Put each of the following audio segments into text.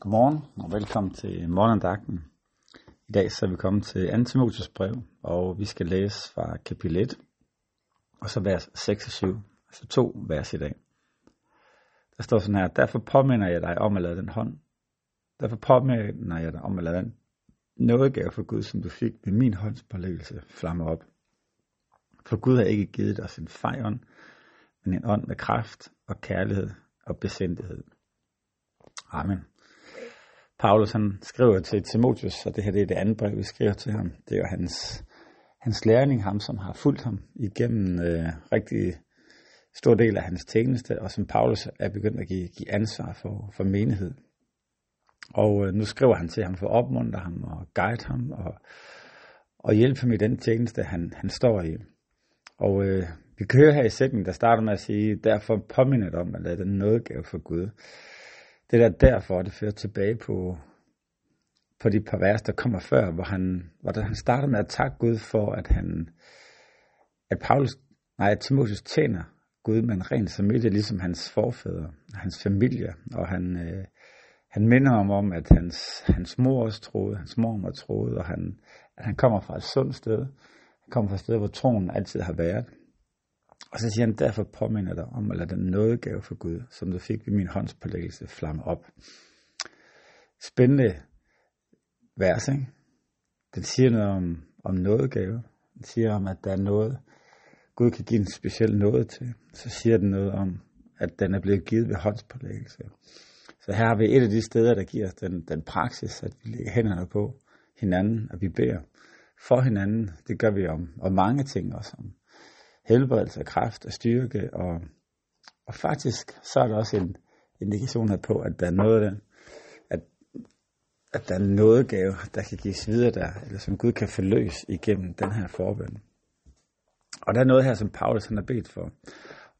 Godmorgen og velkommen til morgendagten. I dag så er vi kommet til 2. Timotheus brev, og vi skal læse fra kapitel 1, og så vers 6 og 7, altså to vers i dag. Der står sådan her, derfor påminner jeg dig om at lade den hånd. Derfor påminner jeg dig om at lade den nådegave for Gud, som du fik ved min håndspålæggelse, flamme op. For Gud har ikke givet os en fejånd, men en ånd med kraft og kærlighed og besindighed. Amen. Paulus han skriver til Timotheus, og det her det er det andet brev, vi skriver til ham. Det er jo hans, hans lærning, ham som har fulgt ham igennem øh, rigtig stor del af hans tjeneste, og som Paulus er begyndt at give, give ansvar for, for menighed. Og øh, nu skriver han til ham for at opmuntre ham og guide ham og, og hjælpe ham i den tjeneste, han, han står i. Og øh, vi kører her i sætningen, der starter med at sige, derfor påmindet om at lade den nådegave for Gud. Det er derfor, det fører tilbage på, på de par vers, der kommer før, hvor han, hvor han starter med at takke Gud for, at han, at Paulus, nej, at Timotheus tjener Gud med en ren familie, ligesom hans forfædre, hans familie, og han, øh, han minder ham om, at hans, hans mor også troede, hans mor troede, og han, at han kommer fra et sundt sted. Han kommer fra et sted, hvor troen altid har været. Og så siger han, derfor påminner dig om at lade den nådegave for Gud, som du fik ved min håndspålæggelse, flamme op. Spændende vers, ikke? Den siger noget om, om nådegave. Den siger om, at der er noget, Gud kan give en speciel nåde til. Så siger den noget om, at den er blevet givet ved håndspålæggelse. Så her har vi et af de steder, der giver os den, den praksis, at vi lægger hænderne på hinanden, og vi beder for hinanden. Det gør vi om, om mange ting også, om helbredelse, kraft og styrke, og, og faktisk så er der også en indikation her på, at der er noget af at, at der er noget gave, der kan gives videre der, eller som Gud kan forløse igennem den her forbøn. Og der er noget her, som Paulus han har bedt for.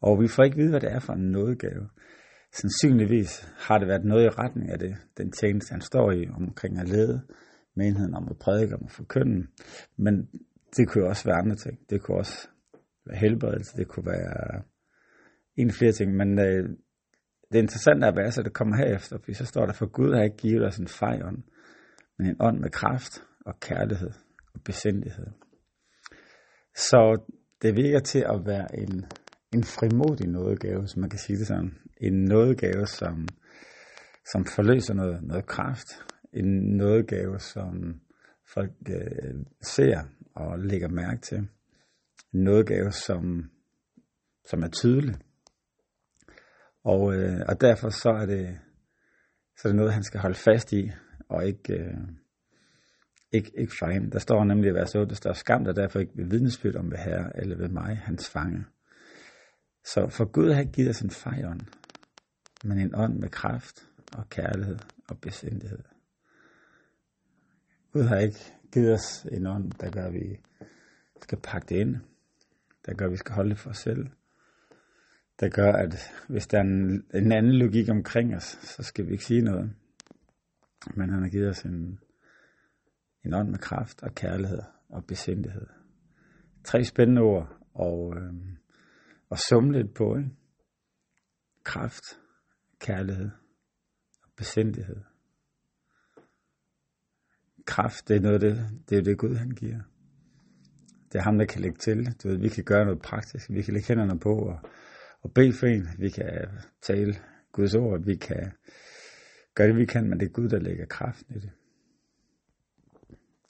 Og vi får ikke vide, hvad det er for en nådegave. Sandsynligvis har det været noget i retning af det, den tjeneste, han står i, omkring at lede menigheden, om at prædike, om at forkynde. Men det kunne også være andre ting. Det kunne også helbredelse, det kunne være en flere ting. Men øh, det interessante er, hvad det kommer herefter, fordi så står der, for Gud har ikke givet os en fejånd, men en ånd med kraft og kærlighed og besindighed. Så det virker til at være en, en frimodig nådegave, som man kan sige det sådan. En nådegave, som, som forløser noget, noget kraft. En nådegave, som folk øh, ser og lægger mærke til. En nådegave, som, som er tydelig. Og, øh, og derfor så er, det, så er det noget, han skal holde fast i, og ikke, øh, ikke, ikke fejne. Der står nemlig i vers 8, der står skam, der derfor ikke vil vidnesbyrd om ved Herre eller ved mig, hans fange. Så for Gud har ikke givet os en fejånd, men en ånd med kraft og kærlighed og besindighed. Gud har ikke givet os en ånd, der gør, at vi skal pakke det ind, der gør, at vi skal holde det for os selv, der gør, at hvis der er en, en anden logik omkring os, så skal vi ikke sige noget. Men han har givet os en, en ånd med kraft og kærlighed og besindighed. Tre spændende ord og, øh, og summe lidt på. Ikke? Kraft, kærlighed og besindighed. Kraft, det er noget det, det er det Gud han giver. Det er ham, der kan lægge til. Du ved, vi kan gøre noget praktisk. Vi kan lægge hænderne på og, og bede for en. Vi kan tale Guds ord. Vi kan gøre det, vi kan, men det er Gud, der lægger kraften i det.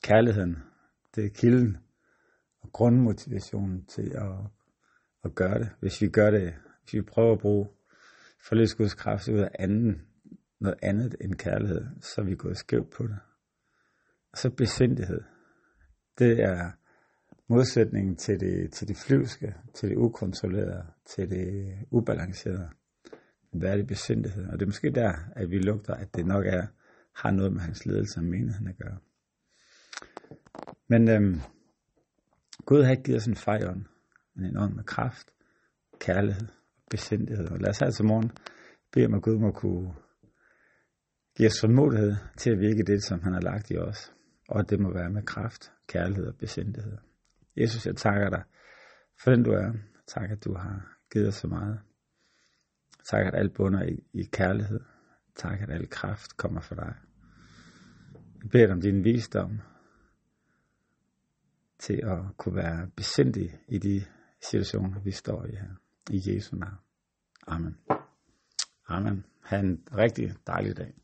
Kærligheden, det er kilden og grundmotivationen til at, at gøre det. Hvis vi gør det, hvis vi prøver at bruge forløs Guds kraft ud af anden, noget andet end kærlighed, så er vi gået skævt på det. Og så besindighed. Det er modsætningen til det, til det flyvske, til det ukontrollerede, til det ubalancerede. Hvad er det besindighed? Og det er måske der, at vi lugter, at det nok er, har noget med hans ledelse og menigheden at gøre. Men øhm, Gud har ikke givet os en fejånd, men en ånd med kraft, kærlighed og besindighed. Og lad os altså morgen bede om, at Gud må kunne give os formodighed til at virke det, som han har lagt i os. Og det må være med kraft, kærlighed og besindighed. Jesus, jeg takker dig for den du er. Tak, at du har givet os så meget. Tak, at alt bunder i, i kærlighed. Tak, at al kraft kommer fra dig. Jeg beder dig om din visdom til at kunne være besindig i de situationer, vi står i her. I Jesu navn. Amen. Amen. Ha' en rigtig dejlig dag.